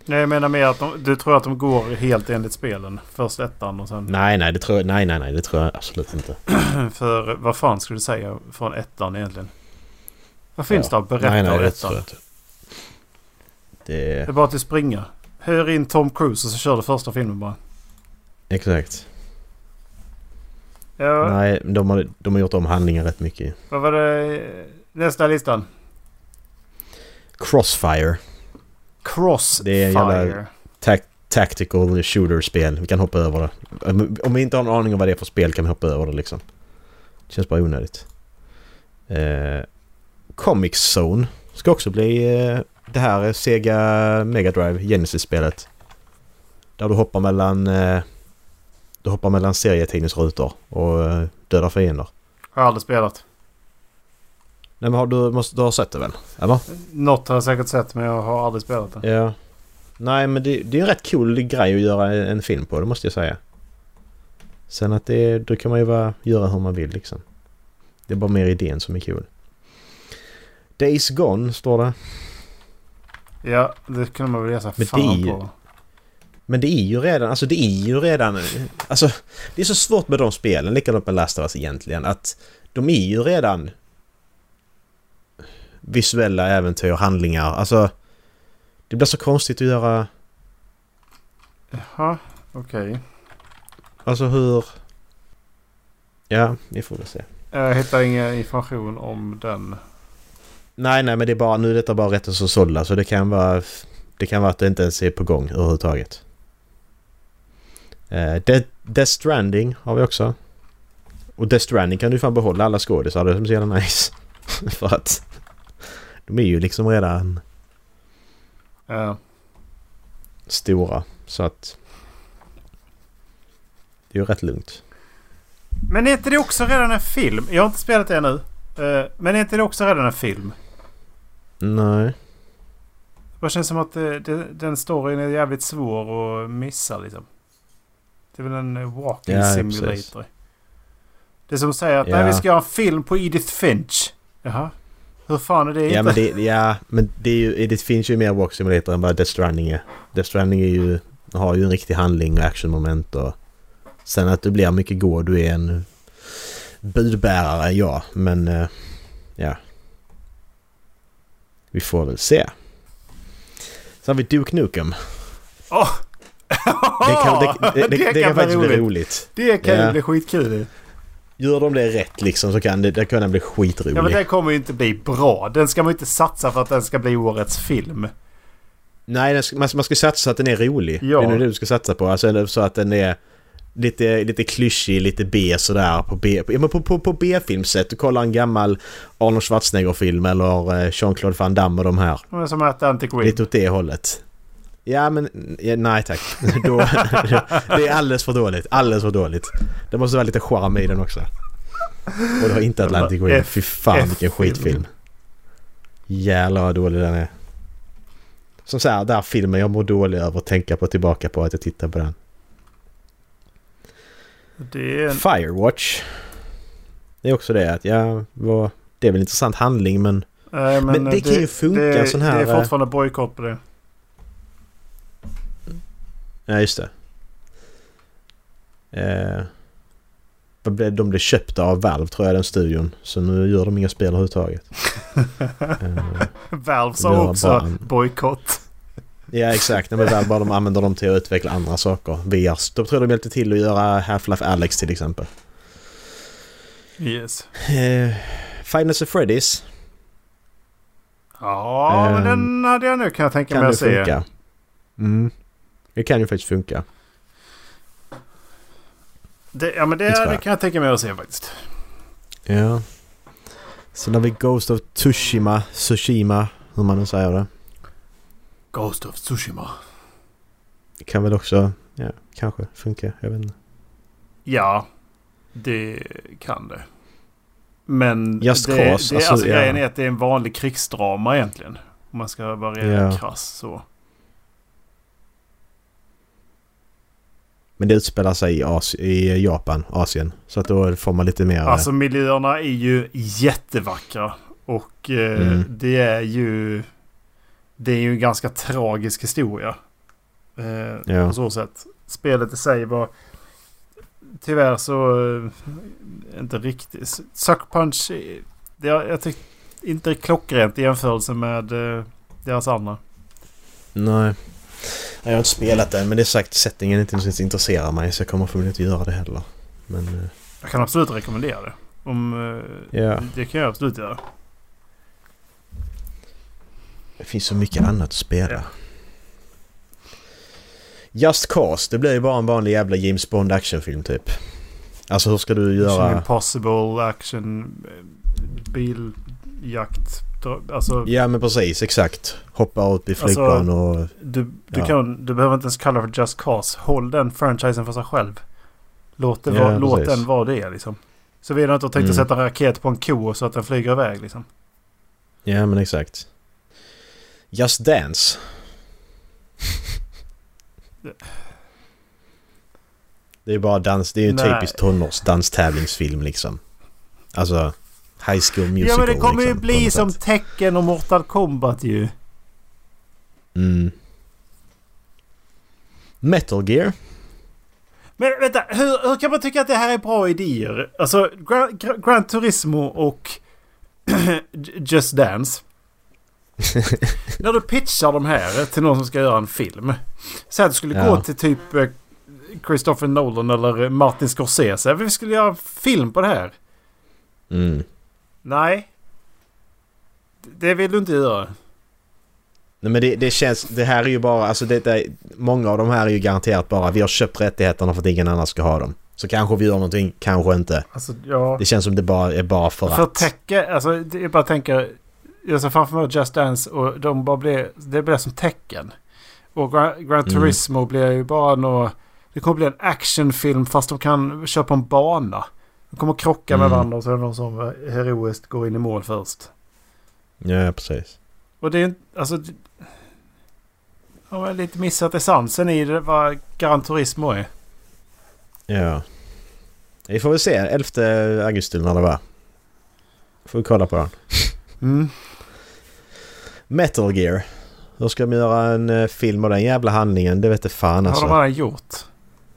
Nej, jag menar mer att de, du tror att de går helt enligt spelen. Först ettan och sen... Nej, nej, det tror jag, nej, nej, nej, det tror jag absolut inte. [clears throat] För vad fan skulle du säga från ettan egentligen? Vad finns Ja. det att berätta nej, nej, det ettan? Det Det är... är bara att springa. Hör in Tom Cruise och så kör du första filmen bara. Exakt. Ja, Nej, de har, de har gjort om handlingen rätt mycket. vad var det? Nästa listan. Crossfire. Crossfire. Det är en jävla- tac- tactical shooter-spel. Vi kan hoppa över det. Om- vi inte har en aning om vad det är för spel kan vi hoppa över det liksom. Det känns bara onödigt. Eh, Comic Zone ska också bli eh, det här Sega Mega Drive Genesis-spelet. Där du hoppar mellan eh, du hoppar mellan serietidningsrutor och eh, dödar fiender. Har aldrig spelat. Nej men har du, måste, du har sett det väl? Eller? Något har jag säkert sett men jag har aldrig spelat det. Ja. Nej men det, det är en rätt cool grej att göra en, film på, det måste jag säga. Sen att det, då kan man ju bara göra hur man vill liksom. Det är bara mer idén som är cool. Days Gone står det. Ja, det kunde man väl sig Men fan ju- på. Men det är ju redan, alltså det är ju redan... Alltså det är så svårt med de spelen, likadant med Last of Us egentligen, att de är ju redan visuella äventyr, handlingar. Alltså det blir så konstigt att göra... Jaha, okej. Alltså hur... Ja, vi får väl se. Jag hittar ingen information om den. Nej, nej, men det är bara, nu är detta bara rätt så sålda så det kan vara... Det kan vara att det inte ens är på gång överhuvudtaget. Uh, Death, Death Stranding har vi också. Och Death Stranding kan du fan behålla alla skådisar. Det är som så jävla nice. [laughs] För att de är ju liksom redan Ja. stora. Så att... Det är ju rätt lugnt. Men är inte det också redan en film? Jag har inte spelat det ännu. Eh, Men är inte det också redan en film? Nej. Det känns som att det, det, den storyn är jävligt svår att missa liksom. Det är väl en eh, walking Ja, simulator. precis. Det är som säger att Ja. vi ska göra en film på Edith Finch. Jaha. Hur fan är det Ja inte? men, det, ja, men det, är ju, det finns ju mer Walk Simulator än vad Death Stranding är. Death Stranding är ju, har ju en riktig handling och actionmoment och... Sen att du blir mycket god, du är en budbärare, ja. Men... eh, Ja. Vi får väl se. Sen har vi Duke Nukem. Åh! Det kan, det, [laughs] det, det, det, kan bli faktiskt bli roligt. Det kan ju Ja. bli skitkul. Gör de det rätt liksom så kan det, det kan bli skitroligt. Ja men den kommer ju inte bli bra. Den ska man ju inte satsa för att den ska bli årets film. Nej, den ska, man, man ska satsa så att den är rolig. Ja. Det är det du ska satsa på. Alltså så att den är lite, lite klyschig, lite B sådär på B, men på, på, på B-filmsätt. Du kollar en gammal Arnold Schwarzenegger-film eller eh, Jean-Claude Van Damme och de här. Som Atlantic Rim. Lite åt det hållet. Ja men ja, nej tack. [laughs] Då, [laughs] det är alldeles för dåligt. Alldeles för dåligt. Det måste vara lite charm i den också. Och det har inte Atlantic Rim. F- Fy fan vilken skitfilm. Jävlar vad dålig den är. Som så här, där filmen jag mår dålig över att tänka på tillbaka på att jag tittar på den. Det är en... Firewatch. Det är också det att ja, vad, det är väl en intressant handling men... Nej, Men det kan ju funka, det, sån här, Det är fortfarande bojkott på det. Ja just det. Eh, vad blev- de blev köpta av Valve tror jag den studion. Så nu gör de inga spel överhuvudtaget. [laughs] Eh, Valve sa också bara en- bojkott. ja exakt, Nej, men Valve bara de använder dem till att utveckla andra saker. VR. De tror jag de hjälpte till att göra Half-Life Alex till exempel. Yes. Eh, Nights at Freddy's Ja, men Ehm, den hade jag nu kan jag tänka mig att se. funka. Mm. Det kan ju faktiskt funka. Det, ja, men det, Det kan jag tänka mig att se faktiskt. Ja. Sen har vi Ghost of Tsushima, Tsushima, hur man nu säger det. Ghost of Tsushima. Det kan väl också, ja, kanske funka. Jag vet inte. Ja, det kan det. Men Just det, Cause, det, alltså, alltså, ja. grejen är att det är en vanlig krigsdrama egentligen. Om man ska vara Ja. krass så. Men det utspelar sig i, Asi- i Japan, Asien. Så att då får man lite mer... Alltså miljöerna är ju jättevackra. Och eh, Mm. det är ju... Det är ju en ganska tragisk historia. Eh, Ja. På så sätt. Spelet i sig var... Tyvärr så... Eh, inte riktigt. Suck Punch... eh, Det, jag jag tyckte inte klockrent i jämförelse med eh, deras andra. Nej. Jag har inte spelat det men det är sagt settingen inte ens intresserar mig så jag kommer förmodligen inte göra det heller. Men eh, Jag kan absolut rekommendera det. Om, ja, Det kan jag absolut göra. det finns så mycket annat att spela. Ja. Just Cause, det blir ju bara en vanlig jävla James Bond actionfilm typ. Alltså hur ska du Mission göra... Impossible, action, eh, biljakt. Alltså, Ja men precis, exakt. Hoppa ut i flygplan och... du, du, Ja. kan, du behöver inte ens kalla det för Just Cause. Håll den franchisen för sig själv. Låt, det Ja, vara, låt den vara det liksom. Såvida du inte har tänkt att Mm. sätta en raket på en ko så att den flyger iväg liksom. Ja men exakt. Just Dance. [laughs] Det är bara dans, det är ju en Nej. typisk tonårsdanstävlingsfilm liksom. Alltså High School Musical ja men det kommer ju liksom, på bli som sätt. Tekken och Mortal Kombat ju. Mm. Metal Gear. Men vänta, hur, hur kan man tycka att det här är bra idéer? Alltså, Gran, Gran, Gran Turismo och [clears throat] Just Dance. [laughs] När du pitchar de här till någon som ska göra en film. Säg att du skulle Ja. gå till typ eh, Christopher Nolan eller Martin Scorsese. Vi skulle göra en film på det här. Mm. Nej. Det vill du inte göra. Nej men det, det känns, det här är ju bara, alltså det, det, många av de här är ju garanterat bara vi har köpt rättigheterna för att ingen annan ska ha dem. Så kanske vi gör någonting, kanske inte. Alltså, ja. Det känns som det bara är bara för För att. att täcka, alltså är bara tänka. Jag ser framför mig Just Dance och de bara blir, det blir som tecken. Och Gran, Gran Mm. Turismo blir ju bara nå Det kommer bli en actionfilm fast de kan köra på en bana. De kommer krocka med Mm. varandra och så är det någon som eh, heroiskt går in i mål först. Ja, precis. Och det är alltså... Har lite missat essensen i det vad Gran Turismo är. Ja. Vi får väl se 11 augusti när det var. Får vi kolla på den. Mm. Metal Gear. Hur ska de göra en eh, film av den jävla handlingen? Det vet fan Har alltså. de redan gjort.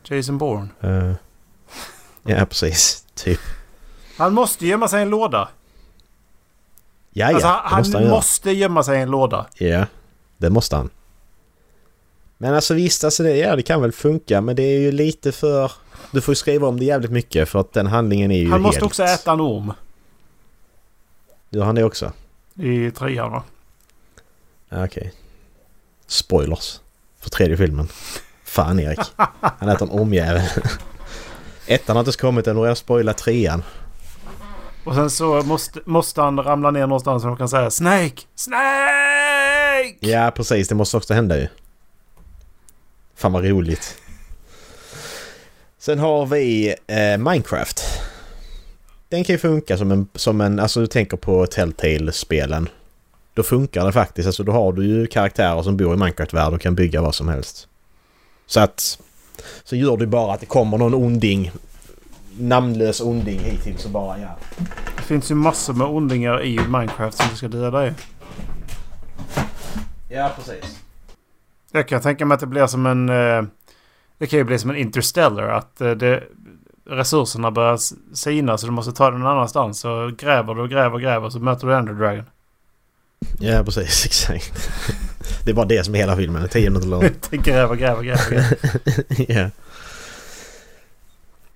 Jason Bourne. Eh, ja, precis. Typ. Han måste gömma sig i en låda. Ja, ja. alltså, det han måste han måste gömma sig i en låda. Ja, det måste han. Men alltså visst, alltså det, ja, det kan väl funka men det är ju lite för... Du får ju skriva om det jävligt mycket för att den handlingen är ju Han måste helt... också äta en orm. Gör han det också? I trean va? Okej. Spoilers. För tredje filmen. Fan Erik. Han äter en ormjävel. [laughs] Ettan har inte kommit än och jag har spoilat trean. Och sen så måste, måste han ramla ner någonstans så de kan säga Snake! Snake! Ja, precis. Det måste också hända ju. Fan vad roligt. Sen har vi eh, Minecraft. Den kan ju funka som en, som en... Alltså du tänker på Telltale-spelen. Då funkar det faktiskt. Alltså då har du ju karaktärer som bor i Minecraft-världen och kan bygga vad som helst. Så att... Så gör du bara att det kommer någon onding. Namnlös onding hittills så bara ja. Det finns ju massor med ondingar i Minecraft som du ska döda i. Ja, precis. Jag kan tänka mig att det blir som en... Eh, det kan ju bli som en Interstellar. Att eh, det, resurserna börjar sina så du måste ta den någon annanstans. Så gräver du och gräver och gräver så möter du Ender Dragon. Ja, precis. [laughs] Exakt. Det är bara det som är hela filmen. 10 minuter lång. gräver, gräver, gräver. gräver. ja.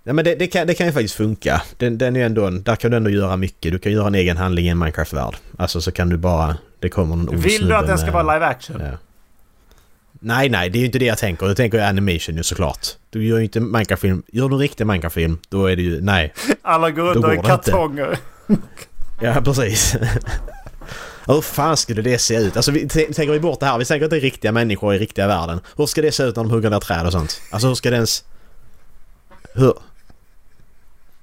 Nej men det, det, kan, det kan ju faktiskt funka. Den, den är ändå där kan du ändå göra mycket. Du kan göra en egen handling i en Minecraft-värld. Alltså så kan du bara... Det kommer någon Vill du att den ska vara live action? Ja. Nej, nej, det är ju inte det jag tänker. Jag tänker animation ju såklart. Du gör ju inte Minecraft-film. Gör du en riktig Minecraft-film, då är det ju... Nej. Alla går under i inte. kartonger. Ja, precis. [laughs] Hur fan skulle det se ut? Alltså vi tänker vi bort det här. Vi tänker att det är riktiga människor i riktiga världen. Hur ska det se ut när de hugger ner träd och sånt? Alltså hur ska det ens... Hur?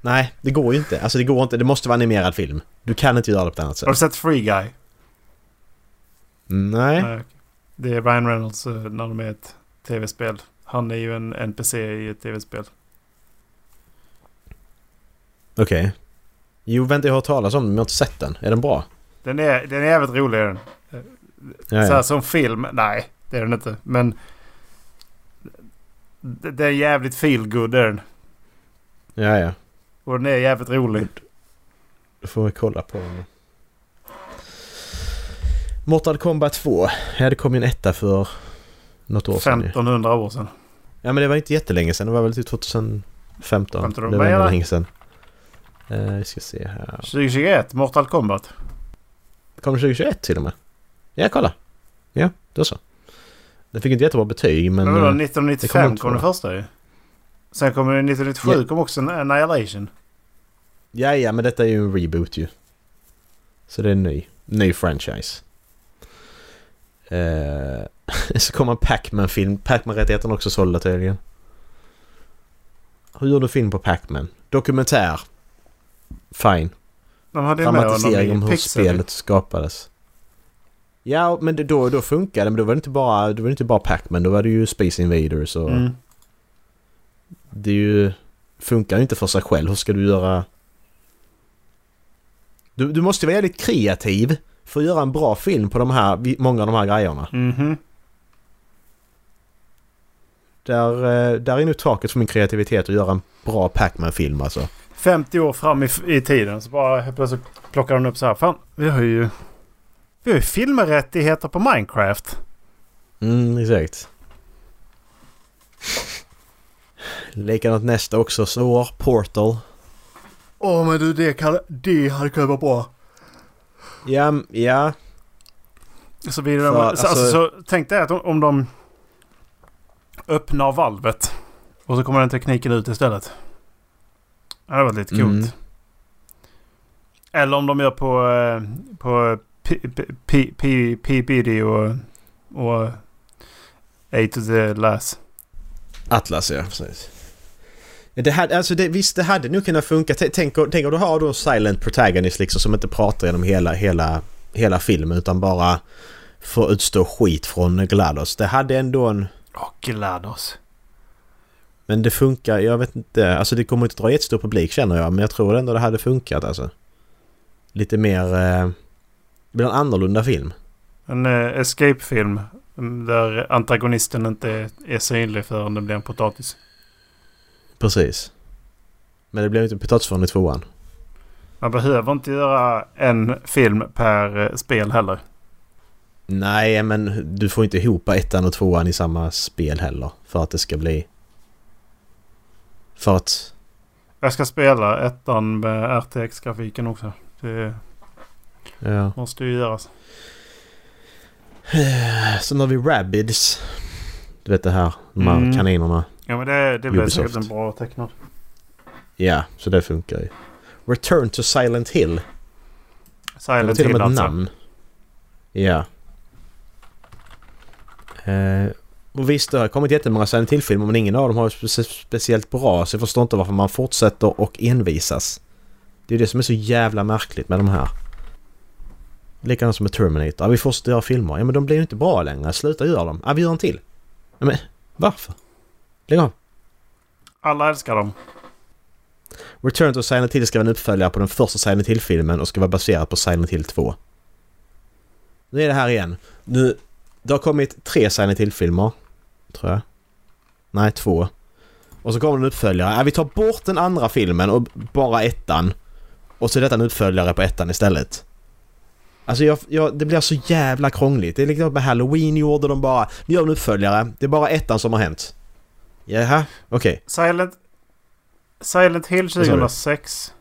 Nej, det går ju inte. Alltså det går inte. Det måste vara animerad film. Du kan inte göra det på ett annat Har du sätt. sett Free Guy? Nej. Det är Ryan Reynolds eh, när de är ett tv-spel. Han är ju en NPC i ett tv-spel. Okej. Jo, vänta jag har hört talas om den men jag har inte sett den. Är den bra? Den är, den är jävligt rolig. Den. Ja, Så här, som film, nej det är den inte. Men det är jävligt feel good är den. ja, ja. Och den är jävligt rolig. Då får vi kolla på den. Mortal Kombat 2. Ja, det kom ju en etta för något år sedan ju. 1500 år sedan. Ja men det var inte jättelänge sedan. Det var väl typ 2015. Skämtar du Det med var länge sedan. Eh, vi ska se här. 2021, Mortal Kombat. Kom det 2021 till och med? Ja, kolla. Ja, då så. Den fick inte jättebra betyg men... Men vadå, eh, 1995 det kom, kom den första ju. Sen kom det 1997 Ja. kom också Annihilation. ja, ja, men detta är ju en reboot ju. Så det är en ny, ny franchise. Eh, [laughs] så kom en Pac-Man-film. Pac-Man-rättigheten också sålda tydligen. Hur gör du film på Pac-Man? Dokumentär. Fine. De hade dramatisering om hur Pixel. spelet skapades. Ja, men det, då, då funkar det. Men då var det inte bara, då var det inte bara Pac-Man. Då var det ju Space Invaders och... Mm. Det är ju... Funkar ju inte för sig själv. Hur ska du göra... Du, du måste vara jävligt kreativ för att göra en bra film på de här, många av de här grejerna. Mhm. Där, eh, där är nu taket för min kreativitet att göra en bra Pac-Man-film alltså. 50 år fram i, i tiden så bara helt plötsligt plockar de upp så här. Fan, vi har ju... Vi har ju filmrättigheter på Minecraft. Mm, exakt. Likadant nästa också. Svår. Portal. Åh men du det, kan, det hade kunnat vara bra. Ja, ja. Så, blir det, För, alltså- alltså, så tänk dig att om, om de öppnar valvet och så kommer den tekniken ut istället. Det hade varit lite coolt. Mm. Eller om de gör på, eh, på PBD och, och A to the last. Atlas ja, precis. Det hade, alltså det, visst, det hade nog kunnat funka. Tänk, tänk om du har då en silent protagonist liksom som inte pratar genom hela, hela, hela filmen utan bara får utstå skit från GLaDOS. Det hade ändå en... Åh, GLaDOS. Men det funkar, jag vet inte. Alltså det kommer inte dra jättestor publik känner jag. Men jag tror ändå det hade funkat alltså. Lite mer... Eh, det blir en annorlunda film. En eh, escape-film mm, där antagonisten inte är, är synlig förrän det blir en potatis. Precis. Men det blev inte potatisform i tvåan. Man behöver inte göra en film per eh, spel heller. Nej, men du får inte ihop ettan och tvåan i samma spel heller. För att det ska bli... För att... Jag ska spela ettan med RTX-grafiken också. Det Ja. måste ju göras. Sen har vi Rabbids. Du vet det här, de här Mm. kaninerna. Ja men det, det blir säkert en bra tecknad. Ja, så det funkar ju. Return to Silent Hill. Silent Hill alltså. namn. Ja. Eh, och visst, det har kommit jättemånga Silent Hill-filmer men ingen av dem har spe- speciellt bra. Så jag förstår inte varför man fortsätter och envisas. Det är det som är så jävla märkligt med de här. Likadant som med Terminator. Ja, vi fortsätter göra filmer. Ja, men de blir ju inte bra längre. Sluta göra dem. Ja, vi gör en till. Ja, men varför? Lägg av. Alla älskar dem. Return to Silent Hill ska vara en uppföljare på den första Silent Hill-filmen och ska vara baserad på Silent Hill 2. Nu är det här igen. Nu, det har kommit tre Silent Hill-filmer. Tror jag. Nej, två. Och så kommer en uppföljare. Ja, vi tar bort den andra filmen och bara ettan. Och så är detta en uppföljare på ettan istället. Alltså jag, jag, det blir så jävla krångligt. Det är likadant med Halloween gjorde de bara. Vi gör en uppföljare. Det är bara ettan som har hänt. Jaha, okej. Silent, Silent Hill sa du? 2006.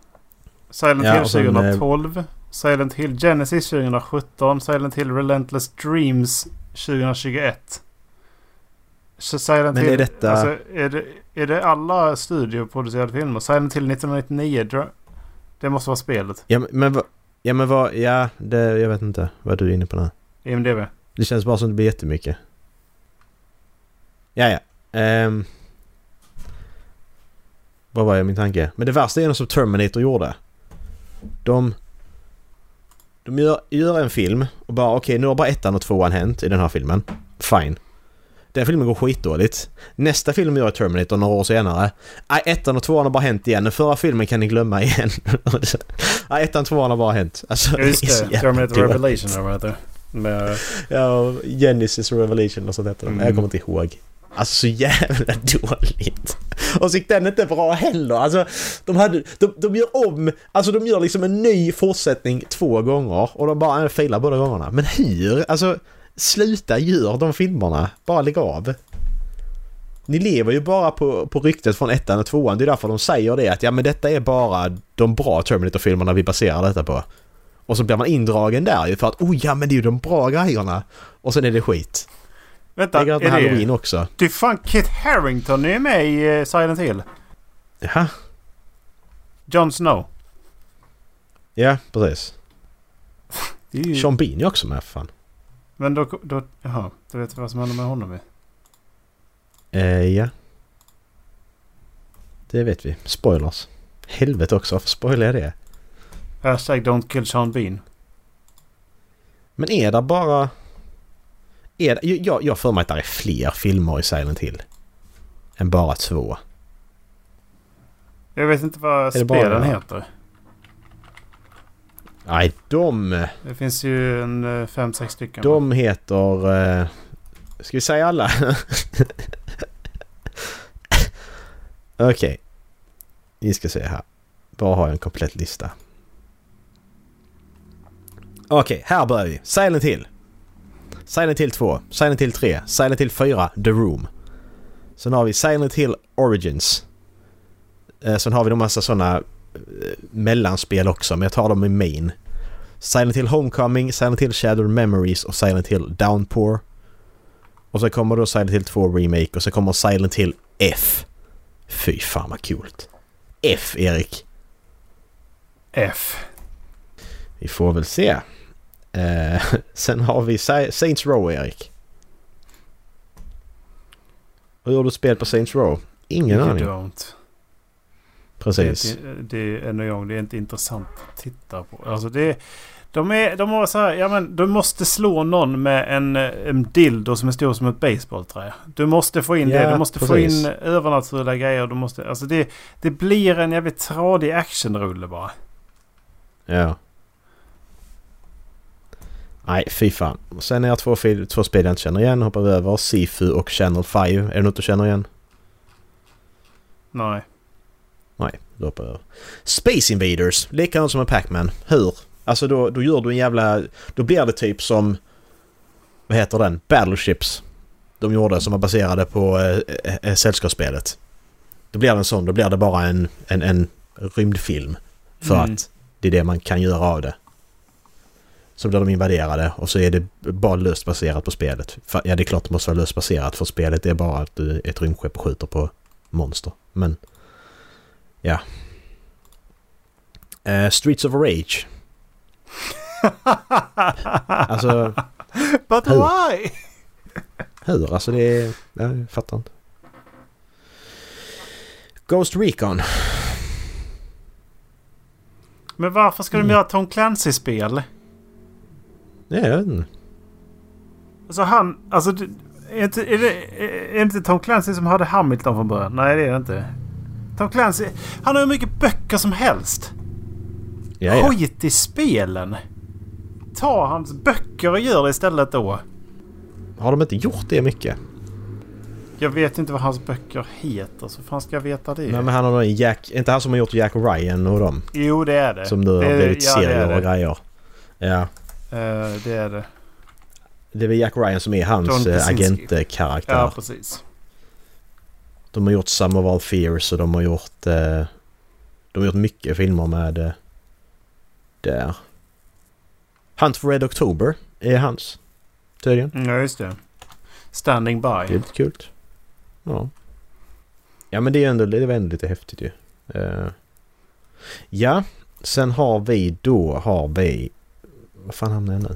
Silent Ja, Hill och sen, eh, 2012. Silent Hill Genesis 2017. Silent Hill Relentless Dreams 2021. Så Silent Men är detta- Alltså, är, det, är det alla studioproducerade filmer? Silent Hill 1999. dra- Det måste vara spelet. Ja men, vad... Ja men vad... Ja, det, jag vet inte vad du är inne på nu. IMDB. Det känns bara som det blir jättemycket. Ja, ja. Ehm. vad var jag min tanke? Men det värsta är något som Terminator gjorde. De... De gör, gör en film och bara okej nu har bara ettan och tvåan hänt i den här filmen. Fine. Den filmen går skitdåligt. Nästa film gör Terminator några år senare. Nej, ettan och tvåan har bara hänt igen. Den förra filmen kan ni glömma igen. [laughs] Nej, ettan och tvåan har bara hänt. Alltså, Just det. Terminator. Revelation eller vad heter. Med, Ja, Genesis Revelation och sånt heter. Mm. Jag kommer inte ihåg. Alltså så jävla [laughs] dåligt. Och så gick den inte bra heller. Alltså de hade... De, de gör om... Alltså de gör liksom en ny fortsättning två gånger och de bara failar båda gångerna. Men hur? Alltså sluta gör de filmerna. Bara lägg av. Ni lever ju bara på, på ryktet från ettan och tvåan. Det är därför de säger det att ja men detta är bara de bra Terminator-filmerna vi baserar detta på. Och så blir man indragen där ju för att oh ja men det är ju de bra grejerna. Och sen är det skit. vänta, är Halloween det... också. Det är fan Kit Harington är med i eh, Silent Hill. Jaha. Jon Snow. Ja, precis. Ju... Sean Bean är också med fan. Men då, då... Jaha. Du vet vad som händer med honom? i? Eh, ja. Det vet vi. Spoilers. Helvete också, varför spoilar jag det? Hashtag don't kill Sean Bean. Men är det bara... Är det, jag, jag för mig att det är fler filmer i Silent Hill. Än bara två. Jag vet inte vad det bara- spelen heter. Nej, de... Det finns ju en eh, fem, sex stycken. De heter... Eh, ska vi säga alla? [laughs] Okej. Vi ska se här. Bara har jag en komplett lista. Okej, här börjar vi. Silent Hill. Silent Hill 2, Silent Hill 3, Silent Hill 4, The Room. Sen har vi Silent Hill Origins. Eh, sen har vi en massa sådana mellanspel också, men jag tar dem i main. Silent Hill Homecoming, Silent Hill Shadow Memories och Silent Hill Downpour. Och sen kommer då Silent Hill 2 Remake och sen kommer Silent Hill F. Fy fan vad coolt. F, Erik. F. Vi får väl se. Eh, [laughs] sen har vi Sa- Saints Row, Erik. Hur gör du spel på Saints Row? Ingen aning. Don't. Det är, Precis. inte, det är än en gång, det är inte intressant att titta på. Alltså det, de, är, de har så här, ja men du måste slå någon med en, en dildo som är stor som ett baseballträ. Du måste få in Ja, det, du måste få precis. in övernaturliga grejer. Du måste, alltså det, det blir en jävligt tradig actionrulle bara. Ja. Nej, fy fan. Sen är jag två, två spel jag inte känner igen. Hoppar vi över. Sifu och Channel 5. Är det något du känner igen? Nej. Nej, då hoppar jag över. Space Invaders. Likadant som en Pac-Man. Hur? Alltså då, då gör du en jävla... Då blir det typ som... Vad heter den? Battleships. De gjorde som var baserade på äh, äh, sällskapsspelet. Då blir det en sån. Då blir det bara en, en, en rymdfilm. För Mm. att det är det man kan göra av det. Så blir de invaderade och så är det bara löst baserat på spelet. Ja, det är klart det måste vara löst baserat för spelet är bara att du är ett rymdskepp och skjuter på monster. Men... Ja. Eh, Streets of Rage. Alltså, But Hur? why? hur? Alltså det är... Ja, jag fattar inte. Ghost Recon. Men varför ska de Mm. göra Tom Clancy-spel? Ja, jag vet inte. Alltså han, alltså det- är inte, är det är inte Tom Clancy som hade Hamilton från början? Nej det är det inte. Tom Clancy, han har hur mycket böcker som helst. Ja, ja. Skit i spelen. Ta hans böcker och gör det istället då. Har de inte gjort det mycket? Jag vet inte vad hans böcker heter så fan ska jag veta det? Nej, men han har någon Jack... Inte han som har gjort Jack Ryan och dem? Jo det är det. Som nu har blivit ja, serier och grejer. Ja. Eh, det är det. Det är väl Jack Ryan som är hans eh, agentkaraktär. Ja precis. De har gjort Sum of All Fears och de har gjort... Eh, de har gjort mycket filmer med... Eh, där. Hunt for Red October är hans. Tydligen. Mm, Ja just det. Standing Det är by. lite kul. Ja. Ja men det är ändå, det är väl ändå lite häftigt ju. Eh, ja, sen har vi då, har vi... Vad fan hamnar jag nu?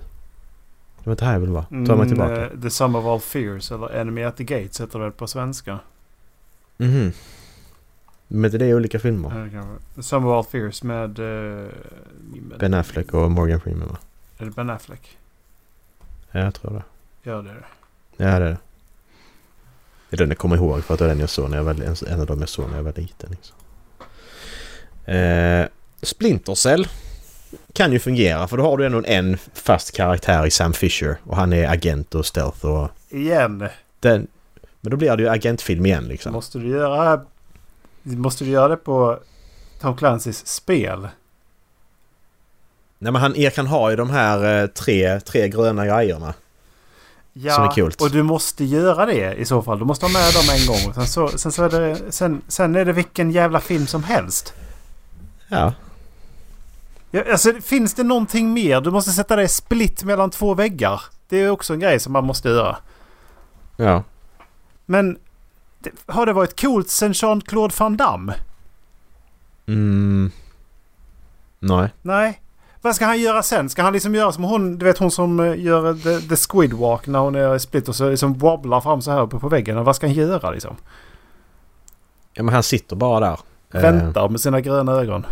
Det var inte här jag ville vara. Ta mig Mm, tillbaka. eh, The Sum of All Fears eller Enemy at the Gates heter det på svenska. Mhm. Men inte det är olika filmer? Ja, Sum of All Fears med... med Ben Affleck och Morgan Freeman va? Är det Ben Affleck? Ja, jag tror det. Ja det är det. Ja, det är det. Det är den jag kommer ihåg för att det är den jag såg när jag var, en av dem jag såg när jag var liten. Liksom. Eh, Splinter Cell kan ju fungera för då har du ändå en fast karaktär i Sam Fisher och han är agent och stealth och Igen. den... Men då blir det ju agentfilm igen liksom. Måste du göra... Måste du göra det på Tom Clancys spel? Nej men han, Erik han har ju de här eh, tre, tre gröna grejerna. Ja, Som är kul. och du måste göra det i så fall. Du måste ha med dem en gång. Sen så, sen, så är det, sen, sen är det vilken jävla film som helst. Ja. Ja, alltså, finns det någonting mer? Du måste sätta dig split mellan två väggar. Det är också en grej som man måste göra. Ja. Men det, har det varit coolt sen Jean-Claude Van Damme? Mm. Nej. Nej. Vad ska han göra sen? Ska han liksom göra som hon, du vet hon som eh, gör the, the squid walk när hon är split och så liksom wobblar fram så här uppe på väggen. Vad ska han göra liksom? Ja men han sitter bara där. Eh, Väntar med sina gröna ögon.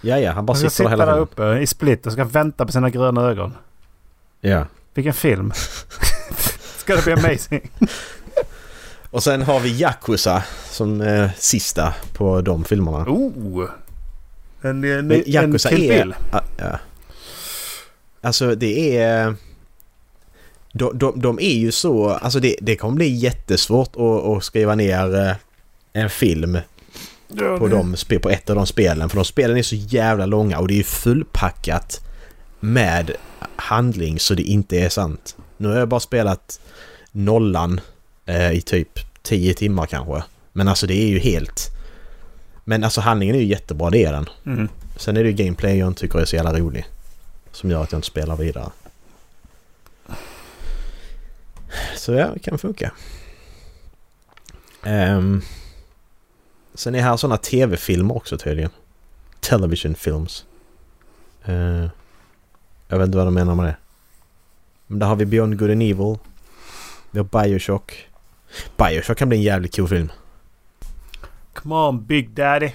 Ja ja, han bara Han sitter där hela där tiden. uppe i split och ska vänta på sina gröna ögon. Ja. Vilken film. [laughs] ska det bli amazing. [laughs] Och sen har vi Yakuza som eh, sista på de filmerna. Oh! En, en, Men en Yakuza Kill är... Bill. Ja, ja. Alltså det är... De, de, de är ju så... Alltså det, det kommer bli jättesvårt att, att skriva ner eh, en film Ja, på, de, på ett av de spelen. För de spelen är så jävla långa och det är fullpackat med handling så det inte är sant. Nu har jag bara spelat nollan eh, i typ 10 timmar kanske. Men alltså det är ju helt... Men alltså handlingen är ju jättebra, det är den. Mm. Sen är det ju gameplay jag inte tycker är så jävla rolig. Som gör att jag inte spelar vidare. Så ja, det kan funka. Ehm, sen är här sådana tv-filmer också tydligen. Television films. Eh, jag vet inte vad de menar med det. Men där har vi Beyond Good and Evil. Vi har Bioshock. Bioshock kan bli en jävligt cool film. Come on Big Daddy.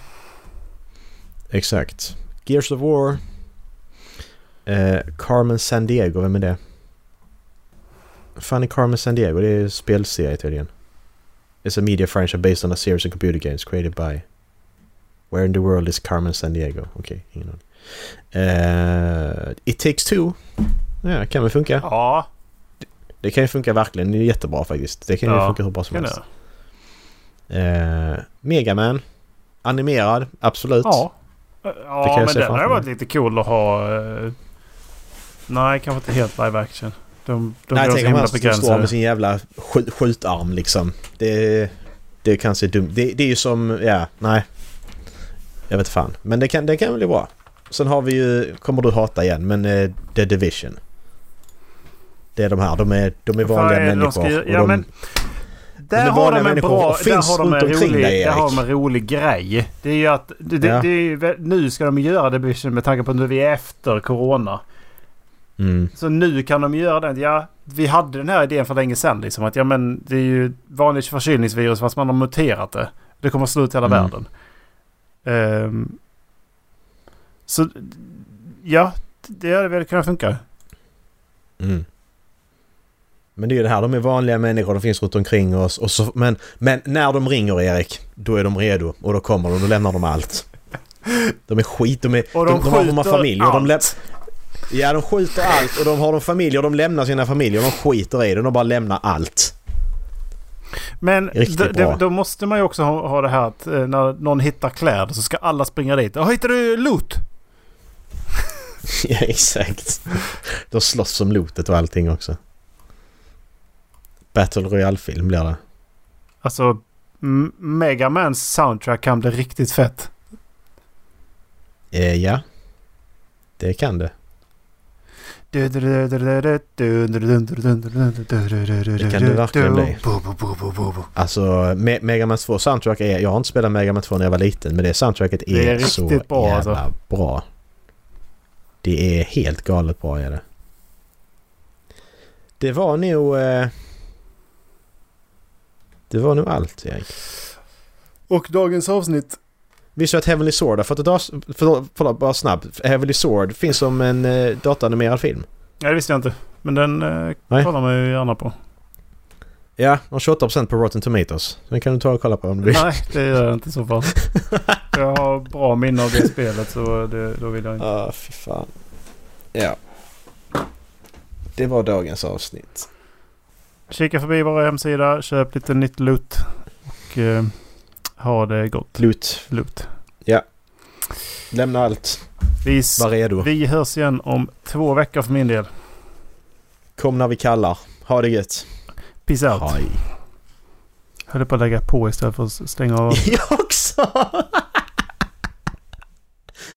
Exakt. Gears of War. Eh, Carmen San Diego, vem är det? Fan är Carmen San Diego? Det är en spelserie tydligen. It's a media franchise based on a series of computer games created by... Where in the world is Carmen San Diego? Okej, ingen aning. Eh, It takes two. Ja, kan väl funka. Ja, Det kan ju funka verkligen. Det är jättebra faktiskt. Det kan ju Ja, funka hur bra som helst. Eh, Megaman. Animerad, absolut. Ja. Ja, kan jag men den hade varit lite cool att ha. eh, Nej, kanske inte helt live action. De, de Nej, tänk om han står med sin jävla skj- skjutarm liksom. Det, det kan se dumt det, det är ju som, ja, nej. Jag vet fan. Men det kan, det kan bli bra. Sen har vi ju, kommer du hata igen, men eh, The Division. Det är de här, de är, de är vanliga är det de människor. ska Ja, de, men Där är har de en bra... Där har de en rolig, dig, där har de en rolig grej. Det är ju att... Det, det, Ja. det är nu ska de göra Division med tanke på att nu vi är efter Corona. mm, Så nu kan de göra det. Ja, vi hade den här idén för länge sedan. Liksom, att ja, men det är ju vanligt förkylningsvirus fast man har muterat det. Det kommer att slå ut hela Mm. världen. Ehm, så ja, det hade väl kunnat funka. mm. Men det är ju det här, de är vanliga människor, de finns runt omkring oss. Och så, men, men när de ringer Erik, då är de redo. Och då kommer de, då lämnar de allt. De är skit, de är... Och de, de, de, de har skjuter familjer. De ja, de skjuter allt och de har de familjer. De lämnar sina familjer. De skiter i det. De bara lämnar allt. Men då måste man ju också ha, ha det här att eh, när någon hittar kläder så ska alla springa dit. Ja, hittar du loot? [laughs] ja, exakt. De slåss om lotet och allting också. Battle Royale-film blir det. Alltså, Mega Mans soundtrack kan bli riktigt fett. Eh, ja. Det kan det. Det kan det verkligen bli. Alltså, Me- Mega Man 2 soundtrack är... Jag har inte spelat Mega Man 2 när jag var liten. Men det soundtracket är, Det är så bra, jävla alltså. bra. Det är helt galet bra är det. Det var nog... Eh, det var nog allt Erik. Och dagens avsnitt. Visste du att Heavenly Sword har fått ett as- Förlåt, bara snabbt. Heavenly Sword finns som en eh, dataanimerad film. Nej, det visste jag inte. Men den eh, kollar man ju gärna på. Ja, och 28% på Rotten Tomatoes. Den kan du ta och kolla på om du vill. Nej, det gör jag inte i så fall. [laughs] jag har bra minne av det spelet så det, då vill jag inte. Ja, fy fan. Ja. Det var dagens avsnitt. Kika förbi vår hemsida, köp lite nytt loot. Och eh, ha det gott. Loot. Loot. Lämna allt. Vi, Var redo. vi hörs igen om två veckor för min del. Kom när vi kallar. Ha det gött. Peace out. Hej. Höll på att lägga på istället för att stänga av. [laughs] Jag också!